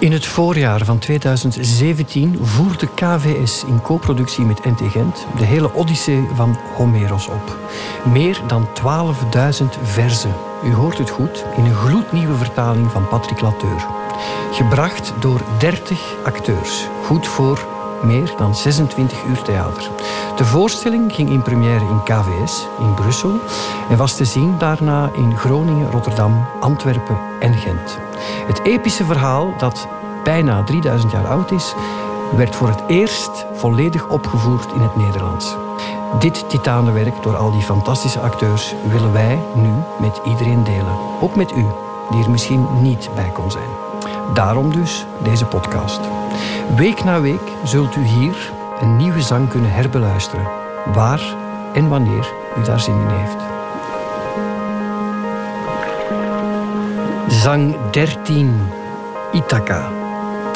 In het voorjaar van 2017 voerde KVS in co-productie met NT Gent de hele Odyssee van Homeros op. Meer dan 12.000 verzen. U hoort het goed, in een gloednieuwe vertaling van Patrick Lateur. Gebracht door 30 acteurs. Goed voor meer dan 26 uur theater. De voorstelling ging in première in KVS in Brussel en was te zien daarna in Groningen, Rotterdam, Antwerpen en Gent. Het epische verhaal, dat bijna 3000 jaar oud is, werd voor het eerst volledig opgevoerd in het Nederlands. Dit titanenwerk door al die fantastische acteurs willen wij nu met iedereen delen. Ook met u, die er misschien niet bij kon zijn. Daarom dus deze podcast. Week na week zult u hier een nieuwe zang kunnen herbeluisteren, waar en wanneer u daar zin in heeft. Zang 13, Ithaca.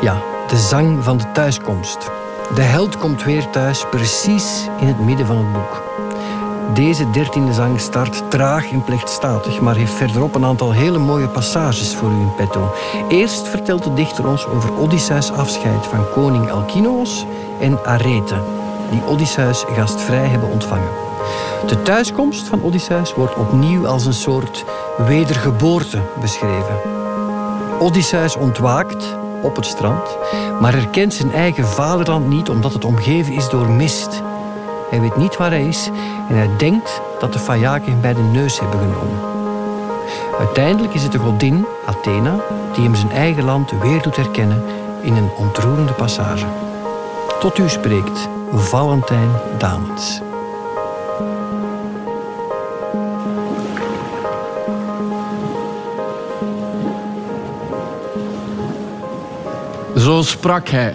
Ja, de zang van de thuiskomst. De held komt weer thuis, precies in het midden van het boek. Deze dertiende zang start traag en plechtstatig, maar heeft verderop een aantal hele mooie passages voor u in petto. Eerst vertelt de dichter ons over Odysseus afscheid van koning Alkinoos en Arete, die Odysseus gastvrij hebben ontvangen. De thuiskomst van Odysseus wordt opnieuw als een soort wedergeboorte beschreven. Odysseus ontwaakt op het strand, maar herkent zijn eigen vaderland niet omdat het omgeven is door mist. Hij weet niet waar hij is en hij denkt dat de Fayaken hem bij de neus hebben genomen. Uiteindelijk is het de godin, Athena, die hem zijn eigen land weer doet herkennen in een ontroerende passage. Tot u spreekt Valentijn Damens. Zo sprak hij.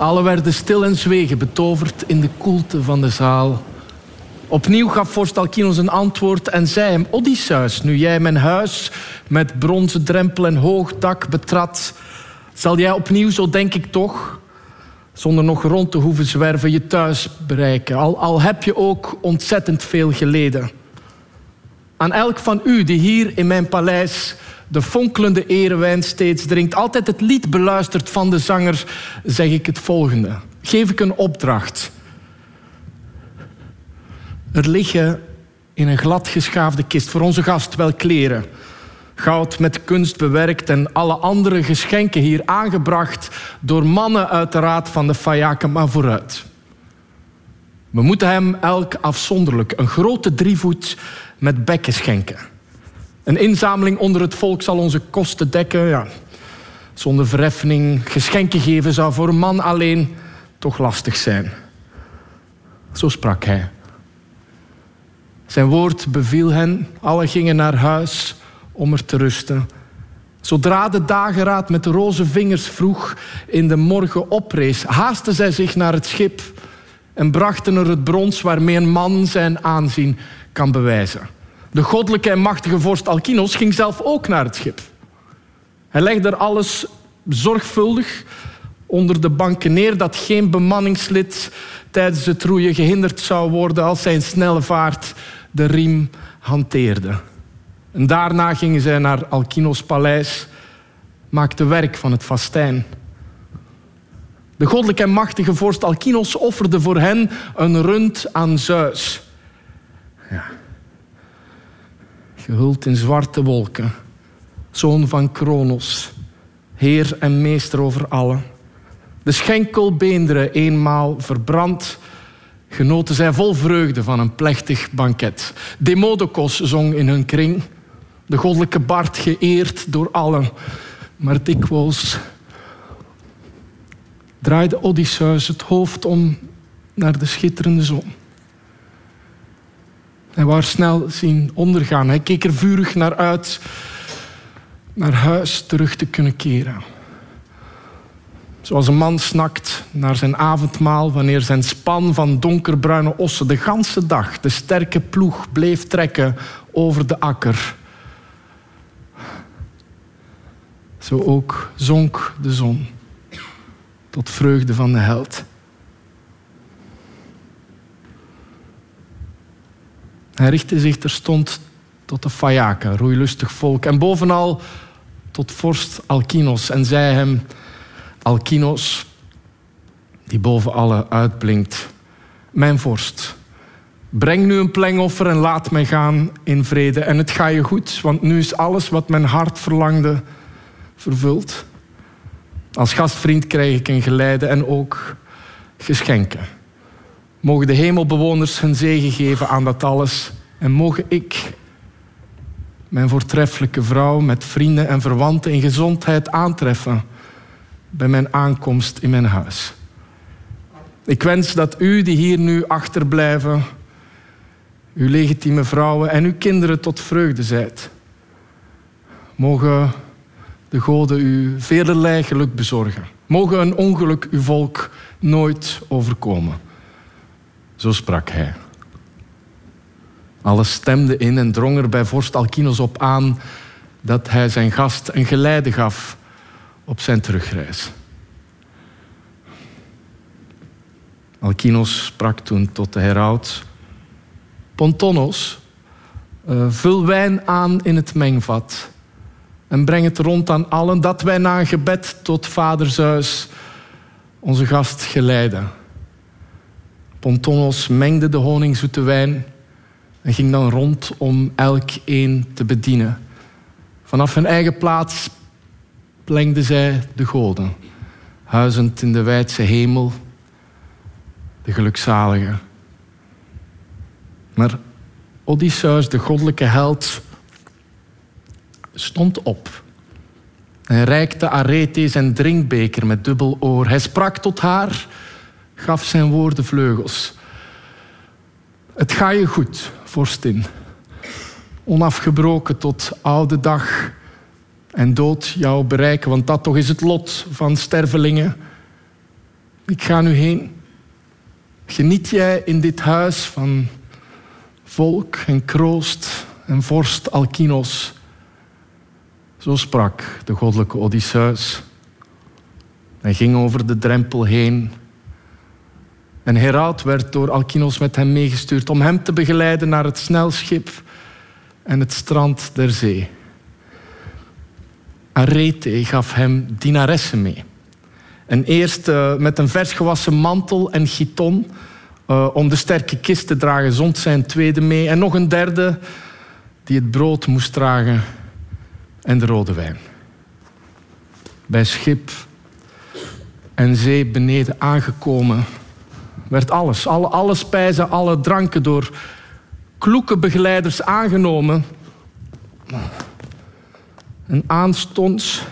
Alle werden stil en zwegen, betoverd in de koelte van de zaal. Opnieuw gaf vorst Alkinos een antwoord en zei hem... Odysseus, nu jij mijn huis met bronzen drempel en hoog dak betrad... zal jij opnieuw, zo denk ik toch... zonder nog rond te hoeven zwerven, je thuis bereiken. Al, al heb je ook ontzettend veel geleden. Aan elk van u die hier in mijn paleis de fonkelende erewijn steeds drinkt, altijd het lied beluistert van de zanger, zeg ik het volgende. Geef ik een opdracht. Er liggen in een glad geschaafde kist voor onze gast wel kleren. Goud met kunst bewerkt en alle andere geschenken hier aangebracht door mannen uit de raad van de Fayaken, maar vooruit. We moeten hem elk afzonderlijk een grote drievoet met bekken schenken. Een inzameling onder het volk zal onze kosten dekken. Ja. Zonder verheffing geschenken geven zou voor een man alleen toch lastig zijn. Zo sprak hij. Zijn woord beviel hen. Alle gingen naar huis om er te rusten. Zodra de dageraad met roze vingers vroeg in de morgen oprees, haastten zij zich naar het schip en brachten er het brons waarmee een man zijn aanzien kan bewijzen. De goddelijke en machtige vorst Alkinos ging zelf ook naar het schip. Hij legde er alles zorgvuldig onder de banken neer dat geen bemanningslid tijdens het roeien gehinderd zou worden als zijn snelle vaart de riem hanteerde. En daarna gingen zij naar Alkinos paleis, maakten werk van het fastijn. De goddelijke en machtige vorst Alkinos offerde voor hen een rund aan Zeus. Ja gehuld in zwarte wolken, zoon van Kronos, heer en meester over allen. De schenkelbeenderen eenmaal verbrand, genoten zij vol vreugde van een plechtig banket. Demodocus zong in hun kring, de goddelijke Bart geëerd door allen, maar dikwijls draaide Odysseus het hoofd om naar de schitterende zon. Hij wou snel zien ondergaan. Hij keek er vurig naar uit naar huis terug te kunnen keren. Zoals een man snakt naar zijn avondmaal wanneer zijn span van donkerbruine ossen de ganse dag de sterke ploeg bleef trekken over de akker. Zo ook zonk de zon tot vreugde van de held. Hij richtte zich terstond tot de Fayaken, roeilustig volk. En bovenal tot vorst Alkinos en zei hem: Alkinos, die boven alle uitblinkt, mijn vorst. Breng nu een plengoffer en laat mij gaan in vrede. En het ga je goed, want nu is alles wat mijn hart verlangde vervuld. Als gastvriend krijg ik een geleide en ook geschenken. Mogen de hemelbewoners hun zegen geven aan dat alles. En mogen ik, mijn voortreffelijke vrouw, met vrienden en verwanten in gezondheid aantreffen bij mijn aankomst in mijn huis. Ik wens dat u die hier nu achterblijven, uw legitieme vrouwen en uw kinderen tot vreugde zijt. Mogen de goden u velerlei geluk bezorgen. Mogen een ongeluk uw volk nooit overkomen. Zo sprak hij. Alles stemde in en drong er bij vorst Alkinos op aan dat hij zijn gast een geleide gaf op zijn terugreis. Alkinos sprak toen tot de heraut: Pontonos, uh, vul wijn aan in het mengvat en breng het rond aan allen, dat wij na een gebed tot Vader Zeus onze gast geleiden. Pontonos mengde de honingzoete wijn en ging dan rond om elk een te bedienen. Vanaf hun eigen plaats plengde zij de goden, huizend in de wijdse hemel, de gelukzalige. Maar Odysseus, de goddelijke held, stond op. Hij reikte Arete zijn drinkbeker met dubbel oor. Hij sprak tot haar, gaf zijn woorden vleugels. Het ga je goed, vorstin. Onafgebroken tot oude dag en dood jou bereiken, want dat toch is het lot van stervelingen. Ik ga nu heen. Geniet jij in dit huis van volk en kroost en vorst Alkinos. Zo sprak de goddelijke Odysseus. Hij ging over de drempel heen. En Heraut werd door Alkinos met hem meegestuurd om hem te begeleiden naar het snelschip en het strand der zee. Arete gaf hem dinaressen mee. En eerst met een vers gewassen mantel en giton uh, om de sterke kist te dragen, zond zijn tweede mee. En nog een derde die het brood moest dragen en de rode wijn. Bij schip en zee beneden aangekomen werd alles, alle, spijzen, alle dranken door kloeke begeleiders aangenomen. En aanstonds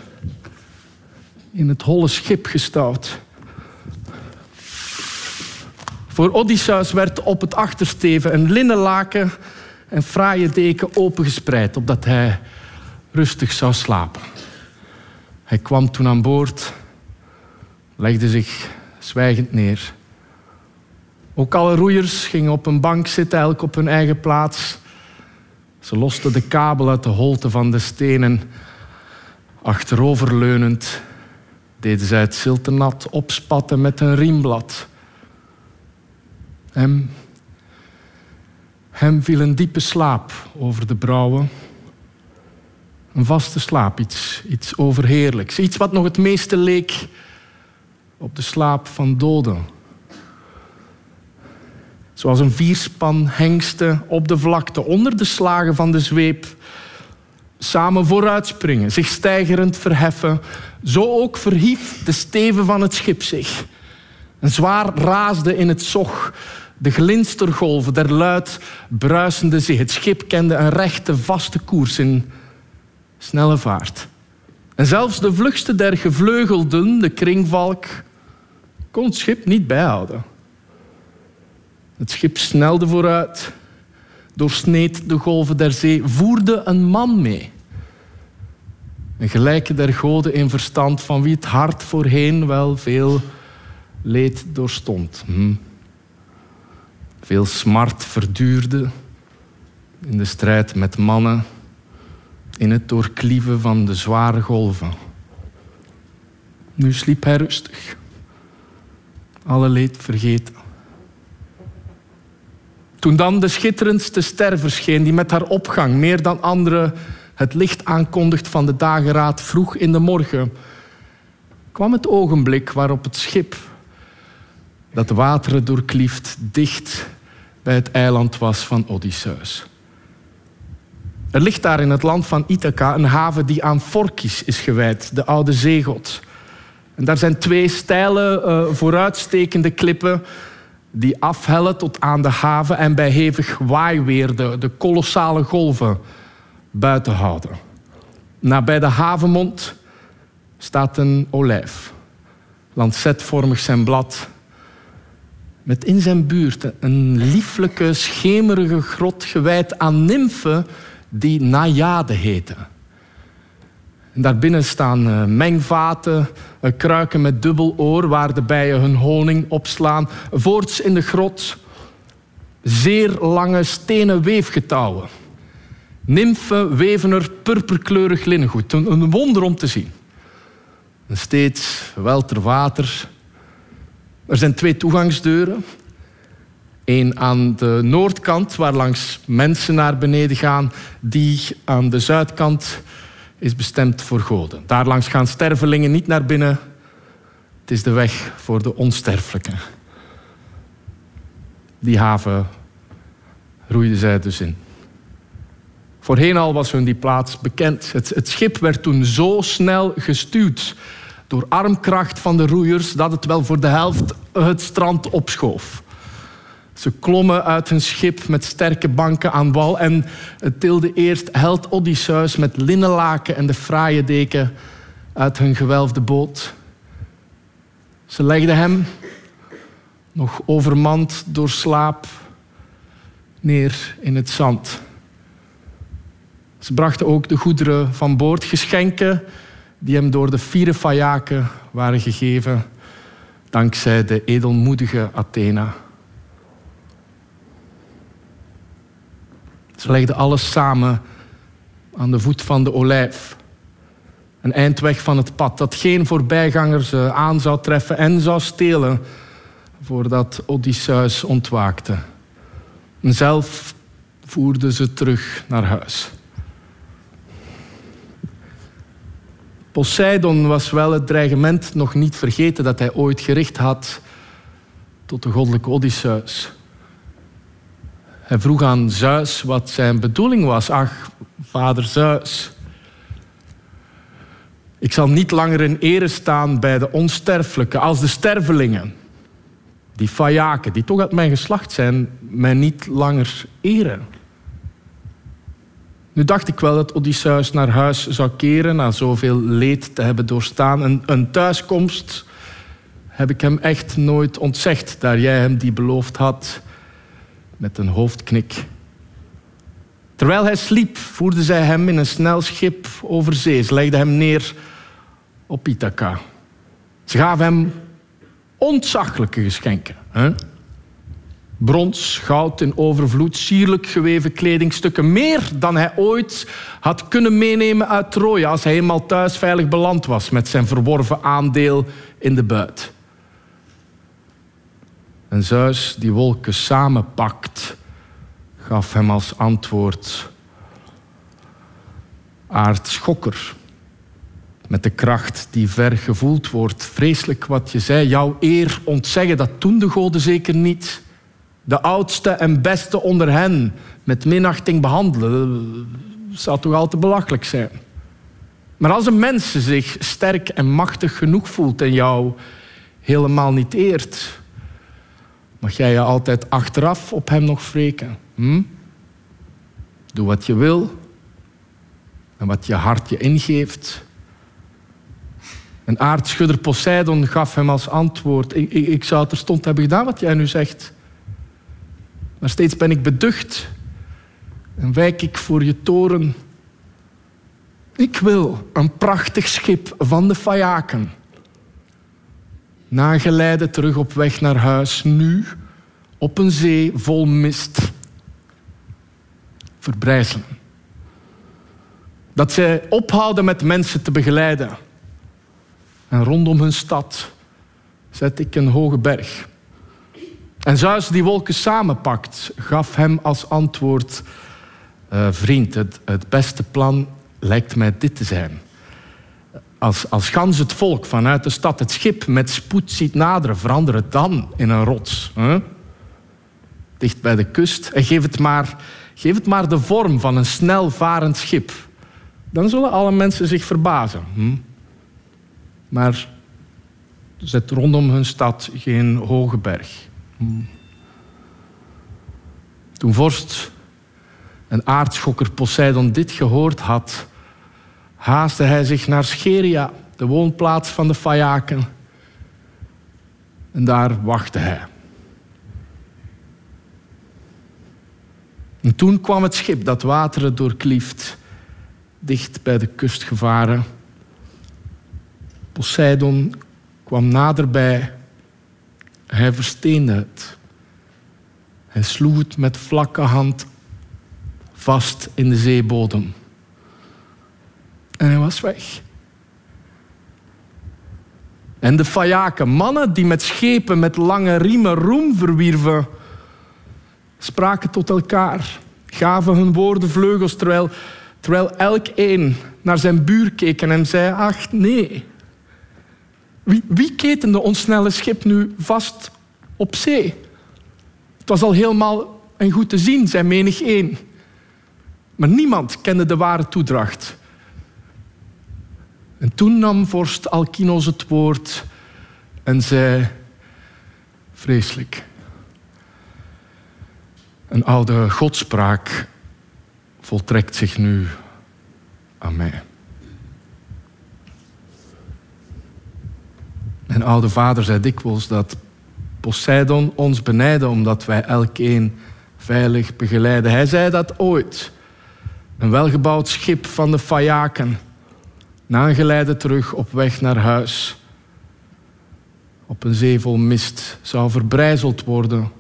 in het holle schip gestouwd. Voor Odysseus werd op het achtersteven een linnen laken en fraaie deken opengespreid, opdat hij rustig zou slapen. Hij kwam toen aan boord, legde zich zwijgend neer. Ook alle roeiers gingen op een bank zitten, elk op hun eigen plaats. Ze losten de kabel uit de holte van de stenen. Achteroverleunend deden zij het zilte nat opspatten met een riemblad. Hem, hem viel een diepe slaap over de brouwen. Een vaste slaap, iets, iets overheerlijks. Iets wat nog het meeste leek op de slaap van doden. Zoals een vierspan hengsten op de vlakte onder de slagen van de zweep. Samen vooruitspringen, zich steigerend verheffen. Zo ook verhief de steven van het schip zich. En zwaar raasde in het zog de glinstergolven der luid bruisende zee. Het schip kende een rechte, vaste koers in snelle vaart. En zelfs de vlugste der gevleugelden, de kringvalk, kon het schip niet bijhouden. Het schip snelde vooruit, doorsneed de golven der zee, voerde een man mee. Een gelijke der goden in verstand, van wie het hart voorheen wel veel leed doorstond. Hm. Veel smart verduurde in de strijd met mannen, in het doorklieven van de zware golven. Nu sliep hij rustig, alle leed vergeten. Toen dan de schitterendste ster verscheen, die met haar opgang meer dan anderen het licht aankondigt van de dageraad vroeg in de morgen, kwam het ogenblik waarop het schip dat de wateren doorklieft dicht bij het eiland was van Odysseus. Er ligt daar in het land van Ithaca een haven die aan Phorkys is gewijd, de oude zeegod. En daar zijn twee steile, uh, vooruitstekende klippen die afhellen tot aan de haven en bij hevig waaiweer de, de kolossale golven buiten houden. Nabij de havenmond staat een olijf, lancetvormig zijn blad, met in zijn buurt een lieflijke, schemerige grot gewijd aan nymfen die Najade heten. En daarbinnen staan uh, mengvaten, uh, kruiken met dubbel oor waar de bijen hun honing opslaan. Voorts in de grot zeer lange stenen weefgetouwen. Nymfen weven er purperkleurig linnengoed. Een, een wonder om te zien. En steeds welter water. Er zijn twee toegangsdeuren. Eén aan de noordkant, waar langs mensen naar beneden gaan. Die aan de zuidkant is bestemd voor goden. Daarlangs gaan stervelingen niet naar binnen. Het is de weg voor de onsterfelijken. Die haven roeiden zij dus in. Voorheen al was hun die plaats bekend. Het, het schip werd toen zo snel gestuurd door armkracht van de roeiers dat het wel voor de helft het strand opschoof. Ze klommen uit hun schip met sterke banken aan wal en het tilde eerst held Odysseus met linnenlaken en de fraaie deken uit hun gewelfde boot. Ze legden hem, nog overmand door slaap, neer in het zand. Ze brachten ook de goederen van boord, geschenken die hem door de vierde Fajaken waren gegeven, dankzij de edelmoedige Athena. Ze legden alles samen aan de voet van de olijf. Een eindweg van het pad dat geen voorbijganger ze aan zou treffen en zou stelen voordat Odysseus ontwaakte. En zelf voerden ze terug naar huis. Poseidon was wel het dreigement nog niet vergeten dat hij ooit gericht had tot de goddelijke Odysseus. Hij vroeg aan Zeus wat zijn bedoeling was. Ach, vader Zeus. Ik zal niet langer in ere staan bij de onsterfelijke als de stervelingen. Die Fajaken, die toch uit mijn geslacht zijn, mij niet langer eren. Nu dacht ik wel dat Odysseus naar huis zou keren na zoveel leed te hebben doorstaan. Een, een thuiskomst heb ik hem echt nooit ontzegd, daar jij hem die beloofd had met een hoofdknik. Terwijl hij sliep, voerden zij hem in een snel schip over zee. Ze legden hem neer op Ithaca. Ze gaven hem ontzaglijke geschenken. Hè? Brons, goud in overvloed, sierlijk geweven kledingstukken. Meer dan hij ooit had kunnen meenemen uit Troje als hij eenmaal thuis veilig beland was met zijn verworven aandeel in de buit. En Zeus, die wolken samenpakt, gaf hem als antwoord: Aardschokker, met de kracht die ver gevoeld wordt. Vreselijk wat je zei, jouw eer ontzeggen, dat doen de goden zeker niet. De oudste en beste onder hen met minachting behandelen, zou toch al te belachelijk zijn. Maar als een mens zich sterk en machtig genoeg voelt en jou helemaal niet eert, mag jij je altijd achteraf op hem nog wreken. Hm? Doe wat je wil en wat je hart je ingeeft. En aardschudder Poseidon gaf hem als antwoord: ik, ik, ik zou terstond hebben gedaan wat jij nu zegt. Maar steeds ben ik beducht en wijk ik voor je toren. Ik wil een prachtig schip van de Fajaken nageleide terug op weg naar huis, nu op een zee vol mist. Verbrijzelen. Dat zij ophouden met mensen te begeleiden. En rondom hun stad zet ik een hoge berg. En Zeus die wolken samenpakt, gaf hem als antwoord... Uh, vriend, het, het beste plan lijkt mij dit te zijn. Als, als gans het volk vanuit de stad het schip met spoed ziet naderen, verander het dan in een rots. Hè? Dicht bij de kust. En geef het, maar, geef het maar de vorm van een snelvarend schip. Dan zullen alle mensen zich verbazen. Hm? Maar zet rondom hun stad geen hoge berg. Hm? Toen vorst en aardschokker Poseidon dit gehoord had, haastte hij zich naar Scheria, de woonplaats van de Phaeaken. En daar wachtte hij. En toen kwam het schip dat wateren doorklieft, dicht bij de kust gevaren. Poseidon kwam naderbij. Hij versteende het. Hij sloeg het met vlakke hand vast in de zeebodem. En hij was weg. En de Fajaken, mannen die met schepen met lange riemen roem verwierven, spraken tot elkaar, gaven hun woorden vleugels, terwijl, terwijl elk een naar zijn buur keek en zei, ach nee, wie, wie ketende ons snelle schip nu vast op zee? Het was al helemaal en goed te zien, zei menig één. Maar niemand kende de ware toedracht. En toen nam vorst Alkinos het woord en zei: Vreselijk. Een oude godspraak voltrekt zich nu aan mij. Mijn oude vader zei dikwijls dat Poseidon ons benijden omdat wij elkeen veilig begeleiden. Hij zei dat ooit. Een welgebouwd schip van de Fajaken, nageleide terug op weg naar huis. Op een zee vol mist zou verbrijzeld worden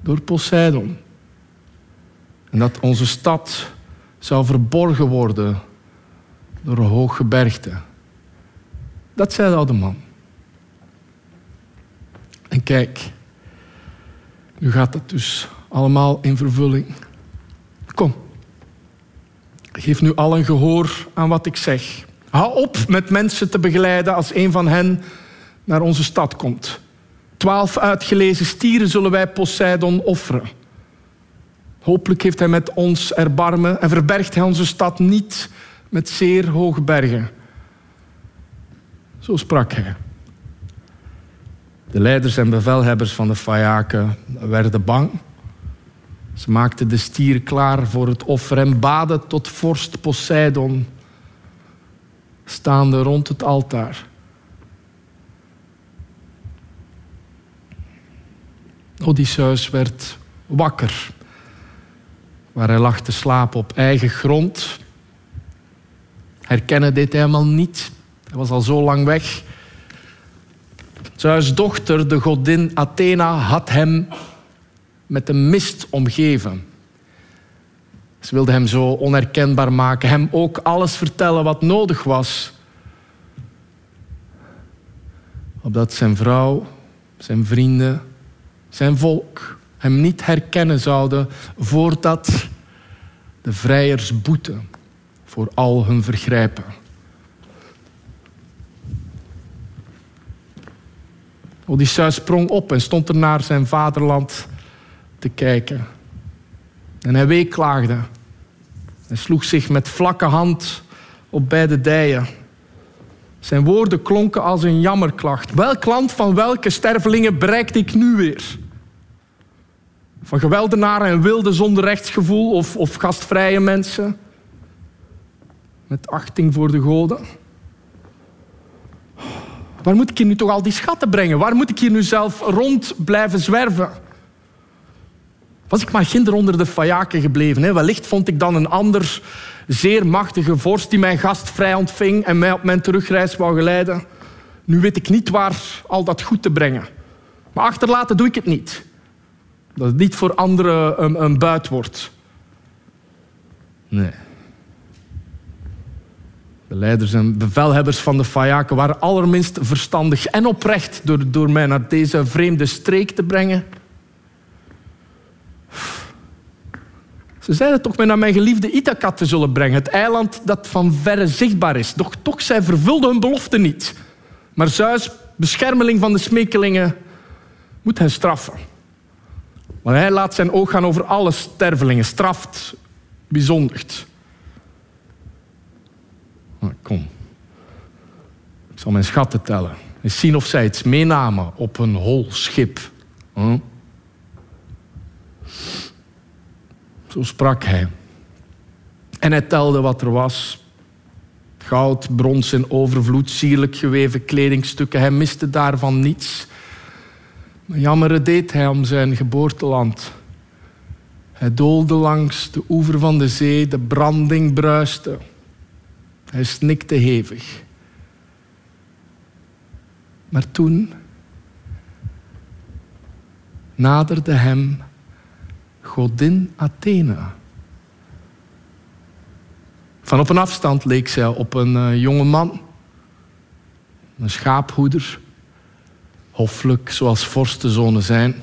door Poseidon. En dat onze stad zou verborgen worden door een hoog gebergte. Dat zei de oude man. En kijk, nu gaat dat dus allemaal in vervulling. Geef nu al een gehoor aan wat ik zeg. Hou op met mensen te begeleiden als een van hen naar onze stad komt. Twaalf uitgelezen stieren zullen wij Poseidon offeren. Hopelijk heeft hij met ons erbarmen en verbergt hij onze stad niet met zeer hoge bergen. Zo sprak hij. De leiders en bevelhebbers van de Fayaken werden bang. Ze maakten de stier klaar voor het offer en baden tot vorst Poseidon, staande rond het altaar. Odysseus werd wakker, waar hij lag te slapen op eigen grond. Herkennen dit helemaal niet. Hij was al zo lang weg. Zeus dochter, de godin Athena, had hem met een mist omgeven. Ze wilde hem zo onherkenbaar maken, hem ook alles vertellen wat nodig was. Opdat zijn vrouw, zijn vrienden, zijn volk hem niet herkennen zouden voordat de vrijers boeten voor al hun vergrijpen. Odysseus sprong op en stond er naar zijn vaderland te kijken. En hij weeklaagde. Hij sloeg zich met vlakke hand op beide dijen. Zijn woorden klonken als een jammerklacht. Welk land van welke stervelingen bereikte ik nu weer? Van geweldenaren en wilden zonder rechtsgevoel of, of gastvrije mensen? Met achting voor de goden? Waar moet ik hier nu toch al die schatten brengen? Waar moet ik hier nu zelf rond blijven zwerven? Was ik maar ginder onder de fajaken gebleven. Hè? Wellicht vond ik dan een ander zeer machtige vorst die mijn gast vrij ontving en mij op mijn terugreis wou geleiden. Nu weet ik niet waar al dat goed te brengen. Maar achterlaten doe ik het niet. Dat het niet voor anderen een, een buit wordt. Nee. De leiders en bevelhebbers van de Fayaken waren allerminst verstandig en oprecht door, door mij naar deze vreemde streek te brengen. Ze zeiden toch mij naar mijn geliefde Ithaca te zullen brengen, het eiland dat van verre zichtbaar is. Doch toch, zij vervulden hun belofte niet. Maar Zeus, beschermeling van de smekelingen, moet hen straffen. Maar hij laat zijn oog gaan over alle stervelingen, straft, bijzondert. Nou, kom. Ik zal mijn schatten tellen. En zien of zij iets meenamen op een hol schip. Hm? Zo sprak hij. En hij telde wat er was. Goud, brons en overvloed, sierlijk geweven kledingstukken. Hij miste daarvan niets. Maar jammer deed hij om zijn geboorteland. Hij doolde langs de oever van de zee, de branding bruiste. Hij snikte hevig. Maar toen naderde hem godin Athena. Van op een afstand leek zij op een uh, jonge man, een schaaphoeder, hoffelijk zoals vorstenzonen zijn.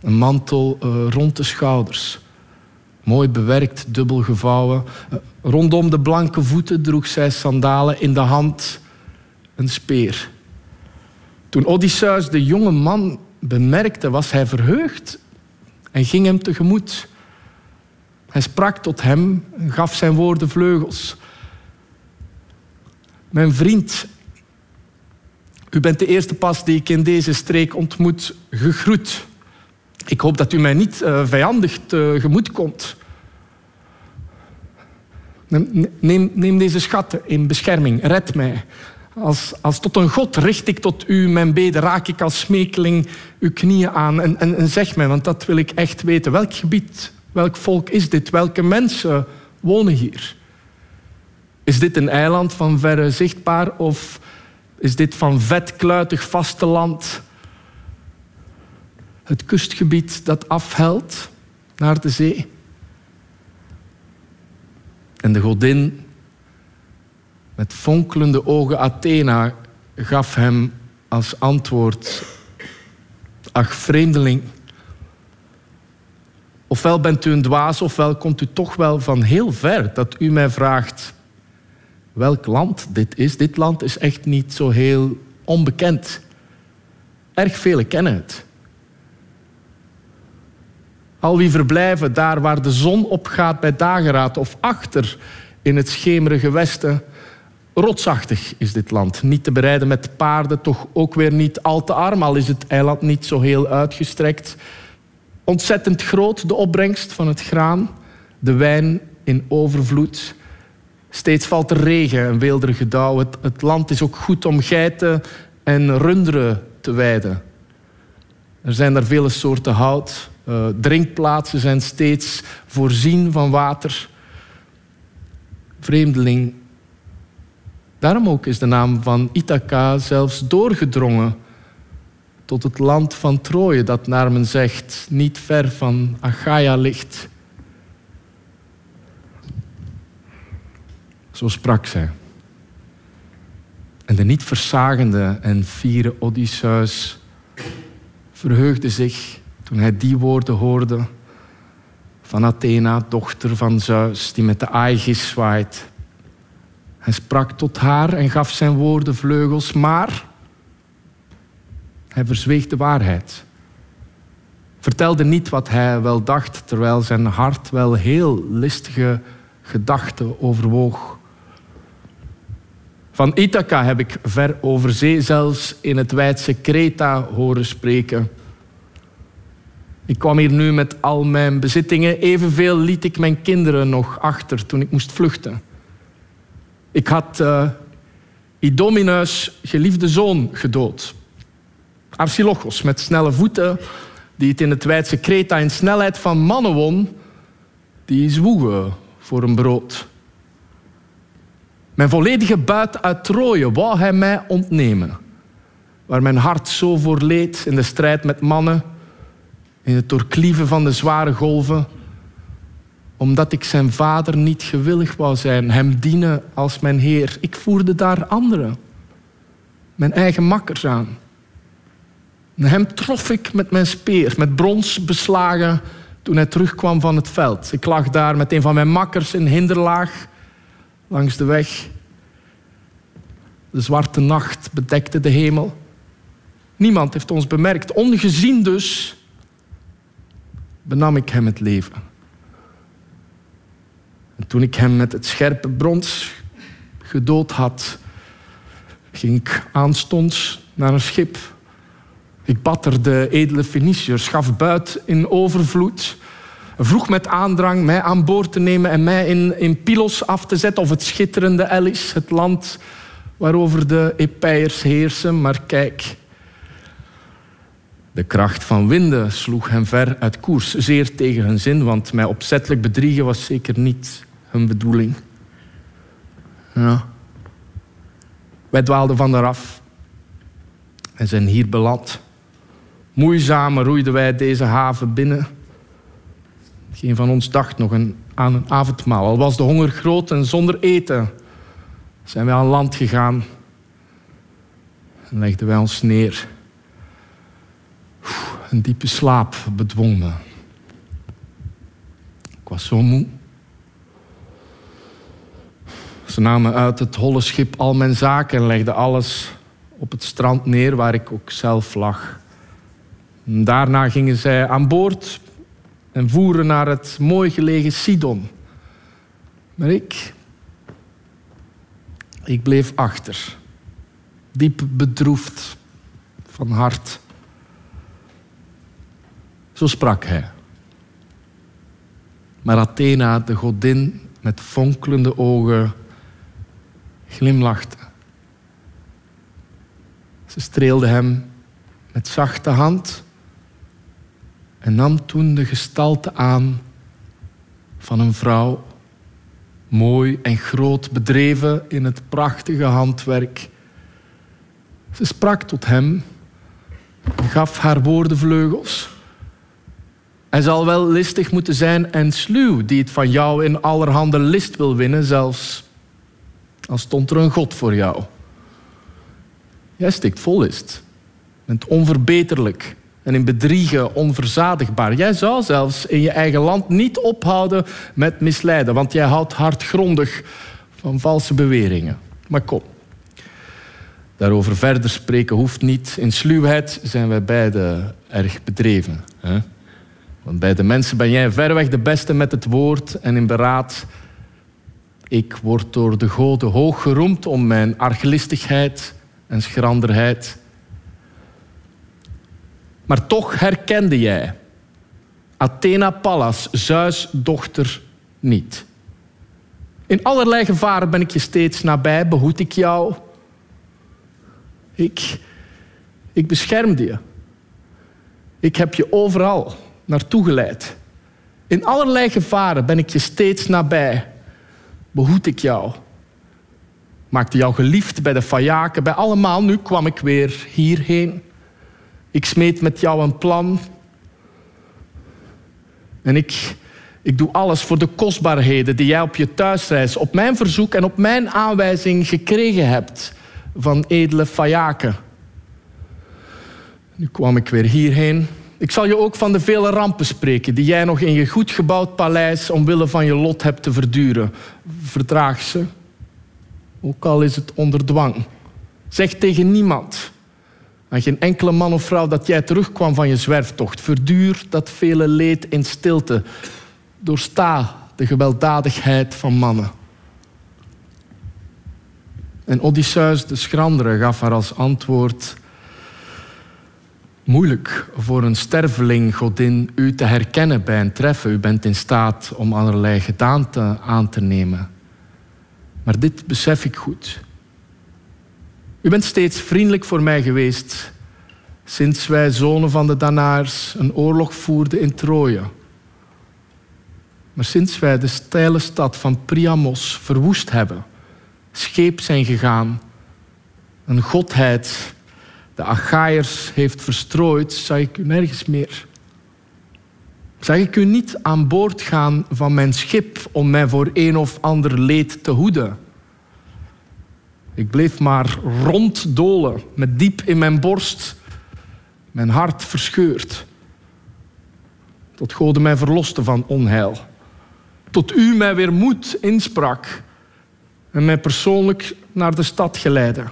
Een mantel uh, rond de schouders, mooi bewerkt, dubbel gevouwen. Uh, rondom de blanke voeten droeg zij sandalen, in de hand een speer. Toen Odysseus de jonge man bemerkte, was hij verheugd en ging hem tegemoet. Hij sprak tot hem en gaf zijn woorden vleugels. Mijn vriend, u bent de eerste pas die ik in deze streek ontmoet, gegroet. Ik hoop dat u mij niet uh, vijandig tegemoet komt. Neem, neem, deze schatten in bescherming, red mij. Als, als tot een God richt ik tot u mijn beden, raak ik als smekeling uw knieën aan en, en, en zeg mij, want dat wil ik echt weten. Welk gebied, welk volk is dit? Welke mensen wonen hier? Is dit een eiland van verre zichtbaar of is dit van vetkluitig vasteland? Het kustgebied dat afhelt naar de zee? En de godin met fonkelende ogen Athena gaf hem als antwoord: Ach, vreemdeling. Ofwel bent u een dwaas, ofwel komt u toch wel van heel ver dat u mij vraagt welk land dit is. Dit land is echt niet zo heel onbekend. Erg velen kennen het. Al wie verblijven daar waar de zon opgaat bij dageraad of achter in het schemerige westen, Rotsachtig is dit land. Niet te bereiden met paarden, toch ook weer niet al te arm, al is het eiland niet zo heel uitgestrekt. Ontzettend groot de opbrengst van het graan, de wijn in overvloed. Steeds valt er regen en weelderige dauw. Het, land is ook goed om geiten en runderen te weiden. Er zijn daar vele soorten hout. Uh, drinkplaatsen zijn steeds voorzien van water. Vreemdeling Daarom ook is de naam van Ithaca zelfs doorgedrongen tot het land van Troje, dat naar men zegt niet ver van Achaia ligt. Zo sprak zij. En de niet verzagende en fiere Odysseus verheugde zich toen hij die woorden hoorde van Athena, dochter van Zeus, die met de Aegis zwaait hij sprak tot haar en gaf zijn woorden vleugels, maar hij verzweeg de waarheid. Vertelde niet wat hij wel dacht, terwijl zijn hart wel heel listige gedachten overwoog. Van Ithaca heb ik ver over zee, zelfs in het wijdse Kreta horen spreken. Ik kwam hier nu met al mijn bezittingen, evenveel liet ik mijn kinderen nog achter toen ik moest vluchten. Ik had uh, Idomeneus geliefde zoon gedood. Archilochos met snelle voeten, die het in het wijdse Kreta in snelheid van mannen won, die zwoegen voor een brood. Mijn volledige buit uit Troje wou hij mij ontnemen, waar mijn hart zo voor leed in de strijd met mannen, in het doorklieven van de zware golven, omdat ik zijn vader niet gewillig wou zijn, hem dienen als mijn Heer. Ik voerde daar anderen, mijn eigen makkers aan. En hem trof ik met mijn speer, met brons beslagen, toen hij terugkwam van het veld. Ik lag daar met een van mijn makkers in hinderlaag langs de weg. De zwarte nacht bedekte de hemel. Niemand heeft ons bemerkt. Ongezien dus benam ik hem het leven. En toen ik hem met het scherpe brons gedood had, ging ik aanstonds naar een schip. Ik bad er de edele Feniciërs, gaf buit in overvloed, vroeg met aandrang mij aan boord te nemen en mij in, in Pylos af te zetten, of het schitterende Elis, het land waarover de Epeiërs heersen. Maar kijk, de kracht van winden sloeg hem ver uit koers, zeer tegen hun zin, want mij opzettelijk bedriegen was zeker niet hun bedoeling. Ja. Wij dwaalden van eraf en zijn hier beland. Moeizaam roeiden wij deze haven binnen. Geen van ons dacht nog aan een avondmaal. Al was de honger groot en zonder eten zijn wij aan land gegaan en legden wij ons neer. Een diepe slaap bedwong me. Ik was zo moe. Ze namen uit het holle schip al mijn zaken en legden alles op het strand neer waar ik ook zelf lag. daarna gingen zij aan boord en voeren naar het mooi gelegen Sidon. Maar ik, ik bleef achter, diep bedroefd van hart. Zo sprak hij. Maar Athena, de godin met fonkelende ogen, glimlachte. Ze streelde hem met zachte hand en nam toen de gestalte aan van een vrouw, mooi en groot bedreven in het prachtige handwerk. Ze sprak tot hem en gaf haar woordenvleugels. Hij zal wel listig moeten zijn en sluw, die het van jou in allerhande list wil winnen, zelfs al stond er een God voor jou. Jij stikt vol list, bent onverbeterlijk en in bedriegen onverzadigbaar. Jij zou zelfs in je eigen land niet ophouden met misleiden, want jij houdt hardgrondig van valse beweringen. Maar kom, daarover verder spreken hoeft niet. In sluwheid zijn wij beiden erg bedreven. Hè? Want bij de mensen ben jij verreweg de beste met het woord en in beraad. Ik word door de goden hoog geroemd om mijn arglistigheid en schranderheid. Maar toch herkende jij Athena Pallas, Zeus dochter, niet. In allerlei gevaren ben ik je steeds nabij, behoed ik jou. Ik, ik beschermde je. Ik heb je overal naartoe geleid. In allerlei gevaren ben ik je steeds nabij. Behoed ik jou. Maakte jou geliefd bij de Fayaken, bij allemaal. Nu kwam ik weer hierheen. Ik smeet met jou een plan. En ik, ik doe alles voor de kostbaarheden die jij op je thuisreis, op mijn verzoek en op mijn aanwijzing gekregen hebt van edele Fayaken. Nu kwam ik weer hierheen ik zal je ook van de vele rampen spreken die jij nog in je goed gebouwd paleis omwille van je lot hebt te verduren. Verdraag ze, ook al is het onder dwang. Zeg tegen niemand, aan geen enkele man of vrouw, dat jij terugkwam van je zwerftocht. Verduur dat vele leed in stilte. Doorsta de gewelddadigheid van mannen. En Odysseus de schrandere gaf haar als antwoord moeilijk voor een sterveling, godin, u te herkennen bij een treffen. U bent in staat om allerlei gedaanten aan te nemen. Maar dit besef ik goed. U bent steeds vriendelijk voor mij geweest sinds wij zonen van de Danaars een oorlog voerden in Troje. Maar sinds wij de steile stad van Priamos verwoest hebben, scheep zijn gegaan, een godheid de Achaïers heeft verstrooid, zag ik u nergens meer. Zag ik u niet aan boord gaan van mijn schip om mij voor een of ander leed te hoeden. Ik bleef maar ronddolen met diep in mijn borst, mijn hart verscheurd. tot God mij verloste van onheil. Tot u mij weer moed insprak en mij persoonlijk naar de stad geleidde.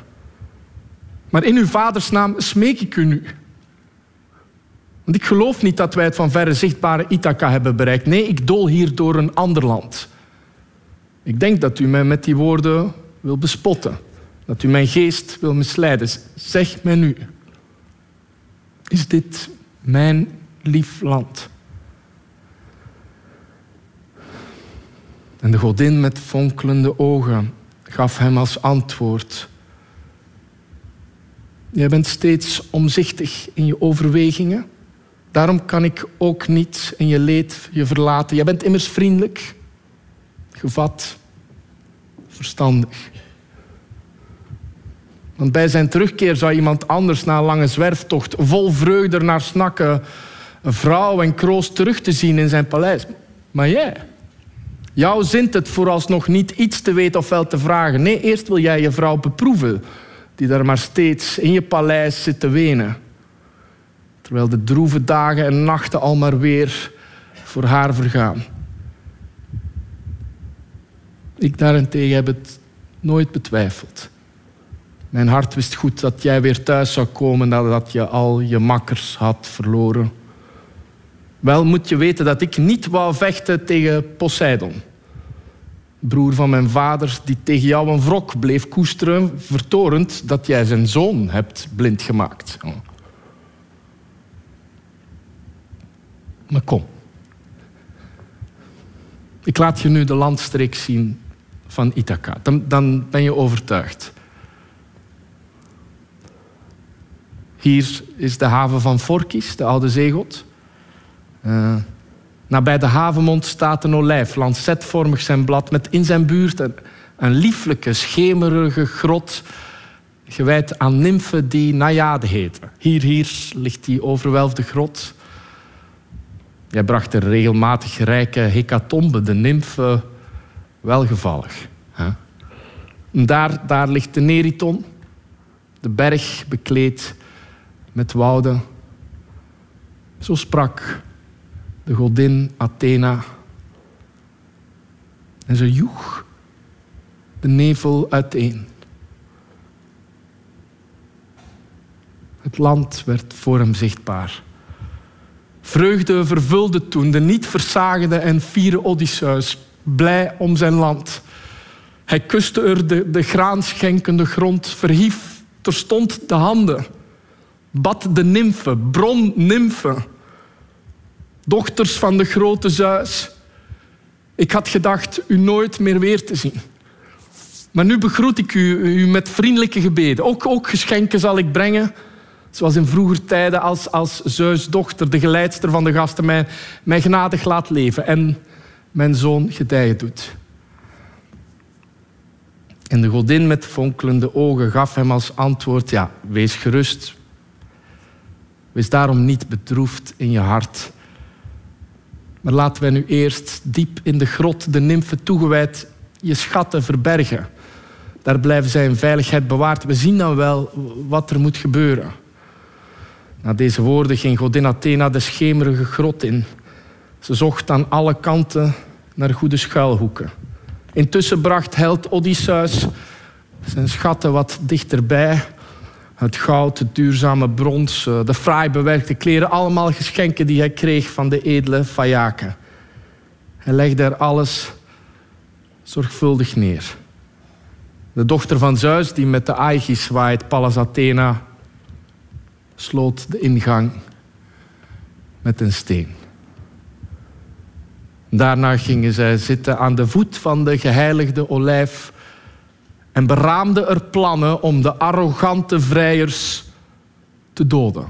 Maar in uw vaders naam smeek ik u nu. Want ik geloof niet dat wij het van verre zichtbare Ithaca hebben bereikt. Nee, ik dool hier door een ander land. Ik denk dat u mij met die woorden wil bespotten. Dat u mijn geest wil misleiden. Zeg mij nu. Is dit mijn lief land? En de godin met fonkelende ogen gaf hem als antwoord: Jij bent steeds omzichtig in je overwegingen. Daarom kan ik ook niet in je leed je verlaten. Jij bent immers vriendelijk, gevat, verstandig. Want bij zijn terugkeer zou iemand anders na een lange zwerftocht vol vreugde naar snakken een vrouw en kroost terug te zien in zijn paleis. Maar jij, jou zint het vooralsnog niet iets te weten of wel te vragen. Nee, eerst wil jij je vrouw beproeven, die daar maar steeds in je paleis zit te wenen. Terwijl de droeve dagen en nachten al maar weer voor haar vergaan. Ik daarentegen heb het nooit betwijfeld. Mijn hart wist goed dat jij weer thuis zou komen nadat je al je makkers had verloren. Wel moet je weten dat ik niet wou vechten tegen Poseidon. Broer van mijn vader, die tegen jou een wrok bleef koesteren, vertorend dat jij zijn zoon hebt blind gemaakt. Maar kom. Ik laat je nu de landstreek zien van Ithaca. Dan, dan ben je overtuigd. Hier is de haven van Forkis, de oude zeegod. Uh, nabij de havenmond staat een olijf, lancetvormig zijn blad, met in zijn buurt een, een lieflijke, schemerige grot, gewijd aan nymfen die Najade heten. Hier, hier ligt die overwelfde grot. Jij bracht een regelmatig rijke hecatombe, de nymfen, welgevallig. Hè? Daar, daar ligt de Neriton, de berg bekleed met wouden. Zo sprak de godin Athena. En ze joeg de nevel uiteen. Het land werd voor hem zichtbaar. Vreugde vervulde toen de niet verzagende en fiere Odysseus, blij om zijn land. Hij kuste er de, de graanschenkende grond, verhief terstond de handen bad de nymfen, bronnymfen, dochters van de grote Zeus. Ik had gedacht u nooit meer weer te zien. Maar nu begroet ik u, u met vriendelijke gebeden. Ook, ook geschenken zal ik brengen, zoals in vroeger tijden als, als Zeus' dochter, de geleidster van de gasten, mij, mij genadig laat leven en mijn zoon gedijen doet. En de godin met fonkelende ogen gaf hem als antwoord, ja, wees gerust, Wees daarom niet bedroefd in je hart. Maar laten wij nu eerst diep in de grot, de nymfen toegewijd, je schatten verbergen. Daar blijven zij in veiligheid bewaard. We zien dan wel wat er moet gebeuren. Na deze woorden ging godin Athena de schemerige grot in. Ze zocht aan alle kanten naar goede schuilhoeken. Intussen bracht held Odysseus zijn schatten wat dichterbij het goud, het duurzame brons, eh, de fraai bewerkte kleren. Allemaal geschenken die hij kreeg van de edele Fayaken. Hij legde er alles zorgvuldig neer. De dochter van Zeus, die met de Aegis zwaait, Pallas Athena, sloot de ingang met een steen. Daarna gingen zij zitten aan de voet van de geheiligde olijf en beraamde er plannen om de arrogante vrijers te doden.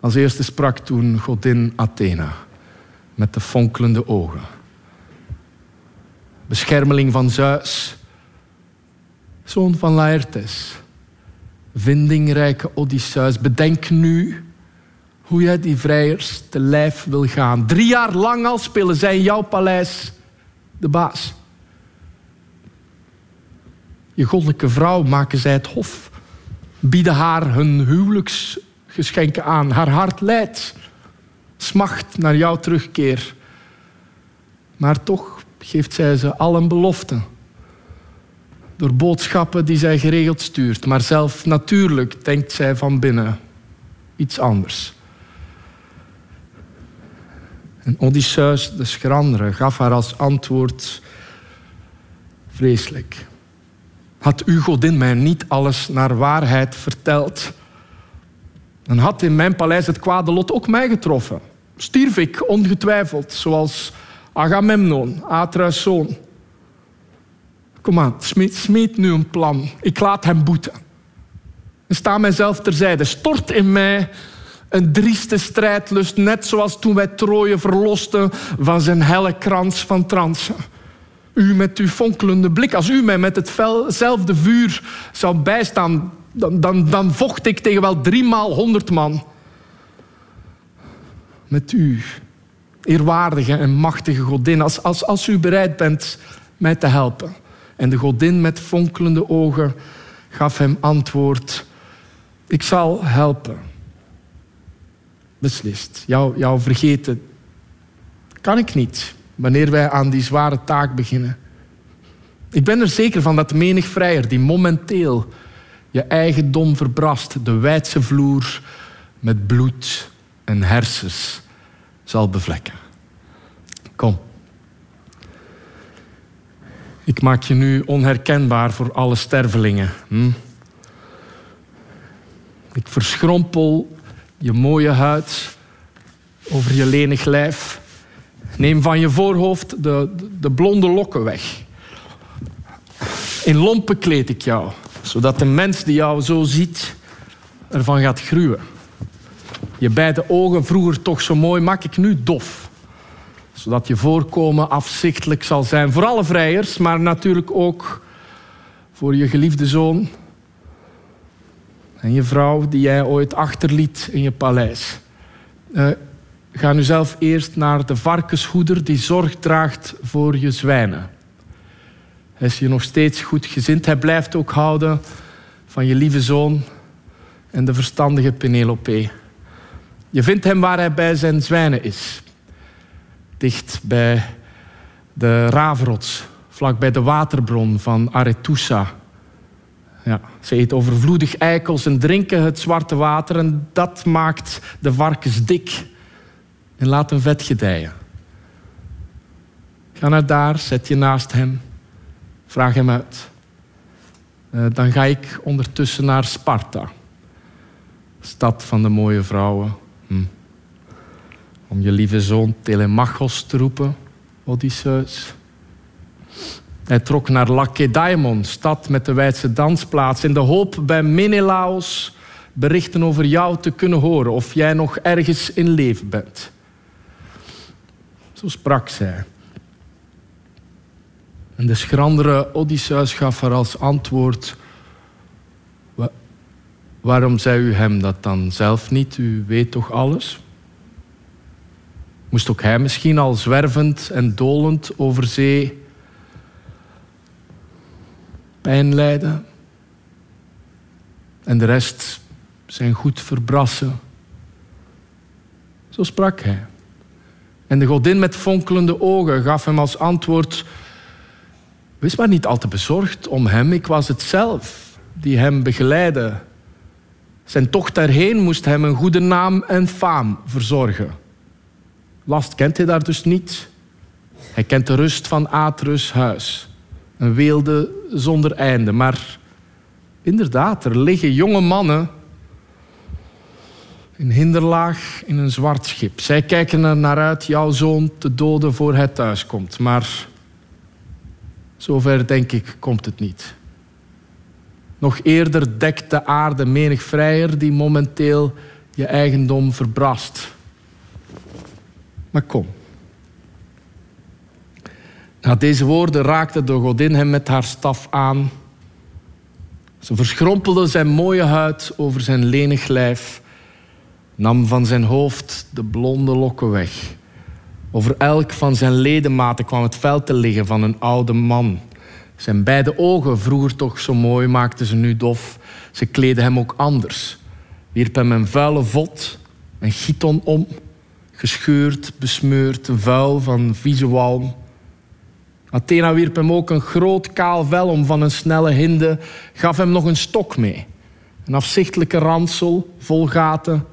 Als eerste sprak toen godin Athena met de fonkelende ogen. Beschermeling van Zeus, zoon van Laertes, vindingrijke Odysseus, bedenk nu hoe jij die vrijers te lijf wil gaan. Drie jaar lang al spelen zij in jouw paleis de baas. Je goddelijke vrouw maken zij het hof. Bieden haar hun huwelijksgeschenken aan. Haar hart leidt. smacht naar jouw terugkeer. Maar toch geeft zij ze al een belofte. Door boodschappen die zij geregeld stuurt. Maar zelf natuurlijk denkt zij van binnen iets anders. En Odysseus, de schrandere, gaf haar als antwoord vreselijk. Had uw godin mij niet alles naar waarheid verteld, dan had in mijn paleis het kwade lot ook mij getroffen. Stierf ik ongetwijfeld, zoals Agamemnon, Atreus zoon. Kom aan, smeet, nu een plan. Ik laat hem boeten. En sta mijzelf terzijde. Stort in mij een drieste strijdlust, net zoals toen wij Troje verlosten van zijn helle krans van transen. U met uw fonkelende blik, als u mij met hetzelfde vuur zou bijstaan, dan, dan, dan vocht ik tegen wel driemaal honderd man. Met u, eerwaardige en machtige godin, als, als, als u bereid bent mij te helpen. En de godin met fonkelende ogen gaf hem antwoord: Ik zal helpen. Beslist. Jou, jou vergeten kan ik niet wanneer wij aan die zware taak beginnen. Ik ben er zeker van dat menig vrijer die momenteel je eigendom verbrast, de wijdse vloer met bloed en hersens zal bevlekken. Kom. Ik maak je nu onherkenbaar voor alle stervelingen. Hm? Ik verschrompel je mooie huid over je lenig lijf. Neem van je voorhoofd de, de blonde lokken weg. In lompen kleed ik jou, zodat de mens die jou zo ziet ervan gaat gruwen. Je beide ogen, vroeger toch zo mooi, maak ik nu dof. Zodat je voorkomen afzichtelijk zal zijn voor alle vrijers, maar natuurlijk ook voor je geliefde zoon en je vrouw die jij ooit achterliet in je paleis. Uh, ga nu zelf eerst naar de varkenshoeder die zorg draagt voor je zwijnen. Hij is je nog steeds goed gezind. Hij blijft ook houden van je lieve zoon en de verstandige Penelope. Je vindt hem waar hij bij zijn zwijnen is. Dicht bij de Raverots, vlak bij de waterbron van Arethusa. Ja, ze eet overvloedig eikels en drinken het zwarte water en dat maakt de varkens dik en laat hem vet gedijen. Ga naar daar, zet je naast hem, vraag hem uit. Uh, dan ga ik ondertussen naar Sparta, stad van de mooie vrouwen. Hm. Om je lieve zoon Telemachos te roepen, Odysseus. Hij trok naar Lakedaimon, stad met de wijdse dansplaats, in de hoop bij Menelaos berichten over jou te kunnen horen, of jij nog ergens in leven bent. Zo sprak zij. En de schrandere Odysseus gaf haar als antwoord: Waarom zei u hem dat dan zelf niet? U weet toch alles? Moest ook hij misschien al zwervend en dolend over zee pijn lijden? En de rest zijn goed verbrassen. Zo sprak hij. En de godin met fonkelende ogen gaf hem als antwoord: Wees maar niet al te bezorgd om hem, ik was het zelf die hem begeleidde. Zijn tocht daarheen moest hem een goede naam en faam verzorgen. Last kent hij daar dus niet. Hij kent de rust van Atrus huis. Een weelde zonder einde. Maar inderdaad, er liggen jonge mannen in hinderlaag in een zwart schip. Zij kijken er naar uit jouw zoon te doden voor hij thuiskomt. Maar zover denk ik komt het niet. Nog eerder dekt de aarde menig vrijer die momenteel je eigendom verbrast. Maar kom. Na deze woorden raakte de godin hem met haar staf aan. Ze verschrompelde zijn mooie huid over zijn lenig lijf nam van zijn hoofd de blonde lokken weg. Over elk van zijn ledematen kwam het vel te liggen van een oude man. Zijn beide ogen, vroeger toch zo mooi, maakten ze nu dof. Ze kleden hem ook anders. Wierp hem een vuile vod, een giton om, gescheurd, besmeurd, vuil van vieze walm. Athena wierp hem ook een groot kaal vel om van een snelle hinde, gaf hem nog een stok mee. Een afzichtelijke ransel vol gaten,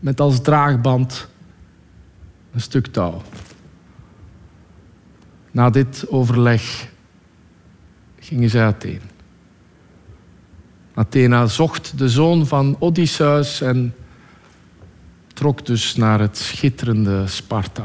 met als draagband een stuk touw. Na dit overleg gingen zij uiteen. Athena zocht de zoon van Odysseus en trok dus naar het schitterende Sparta.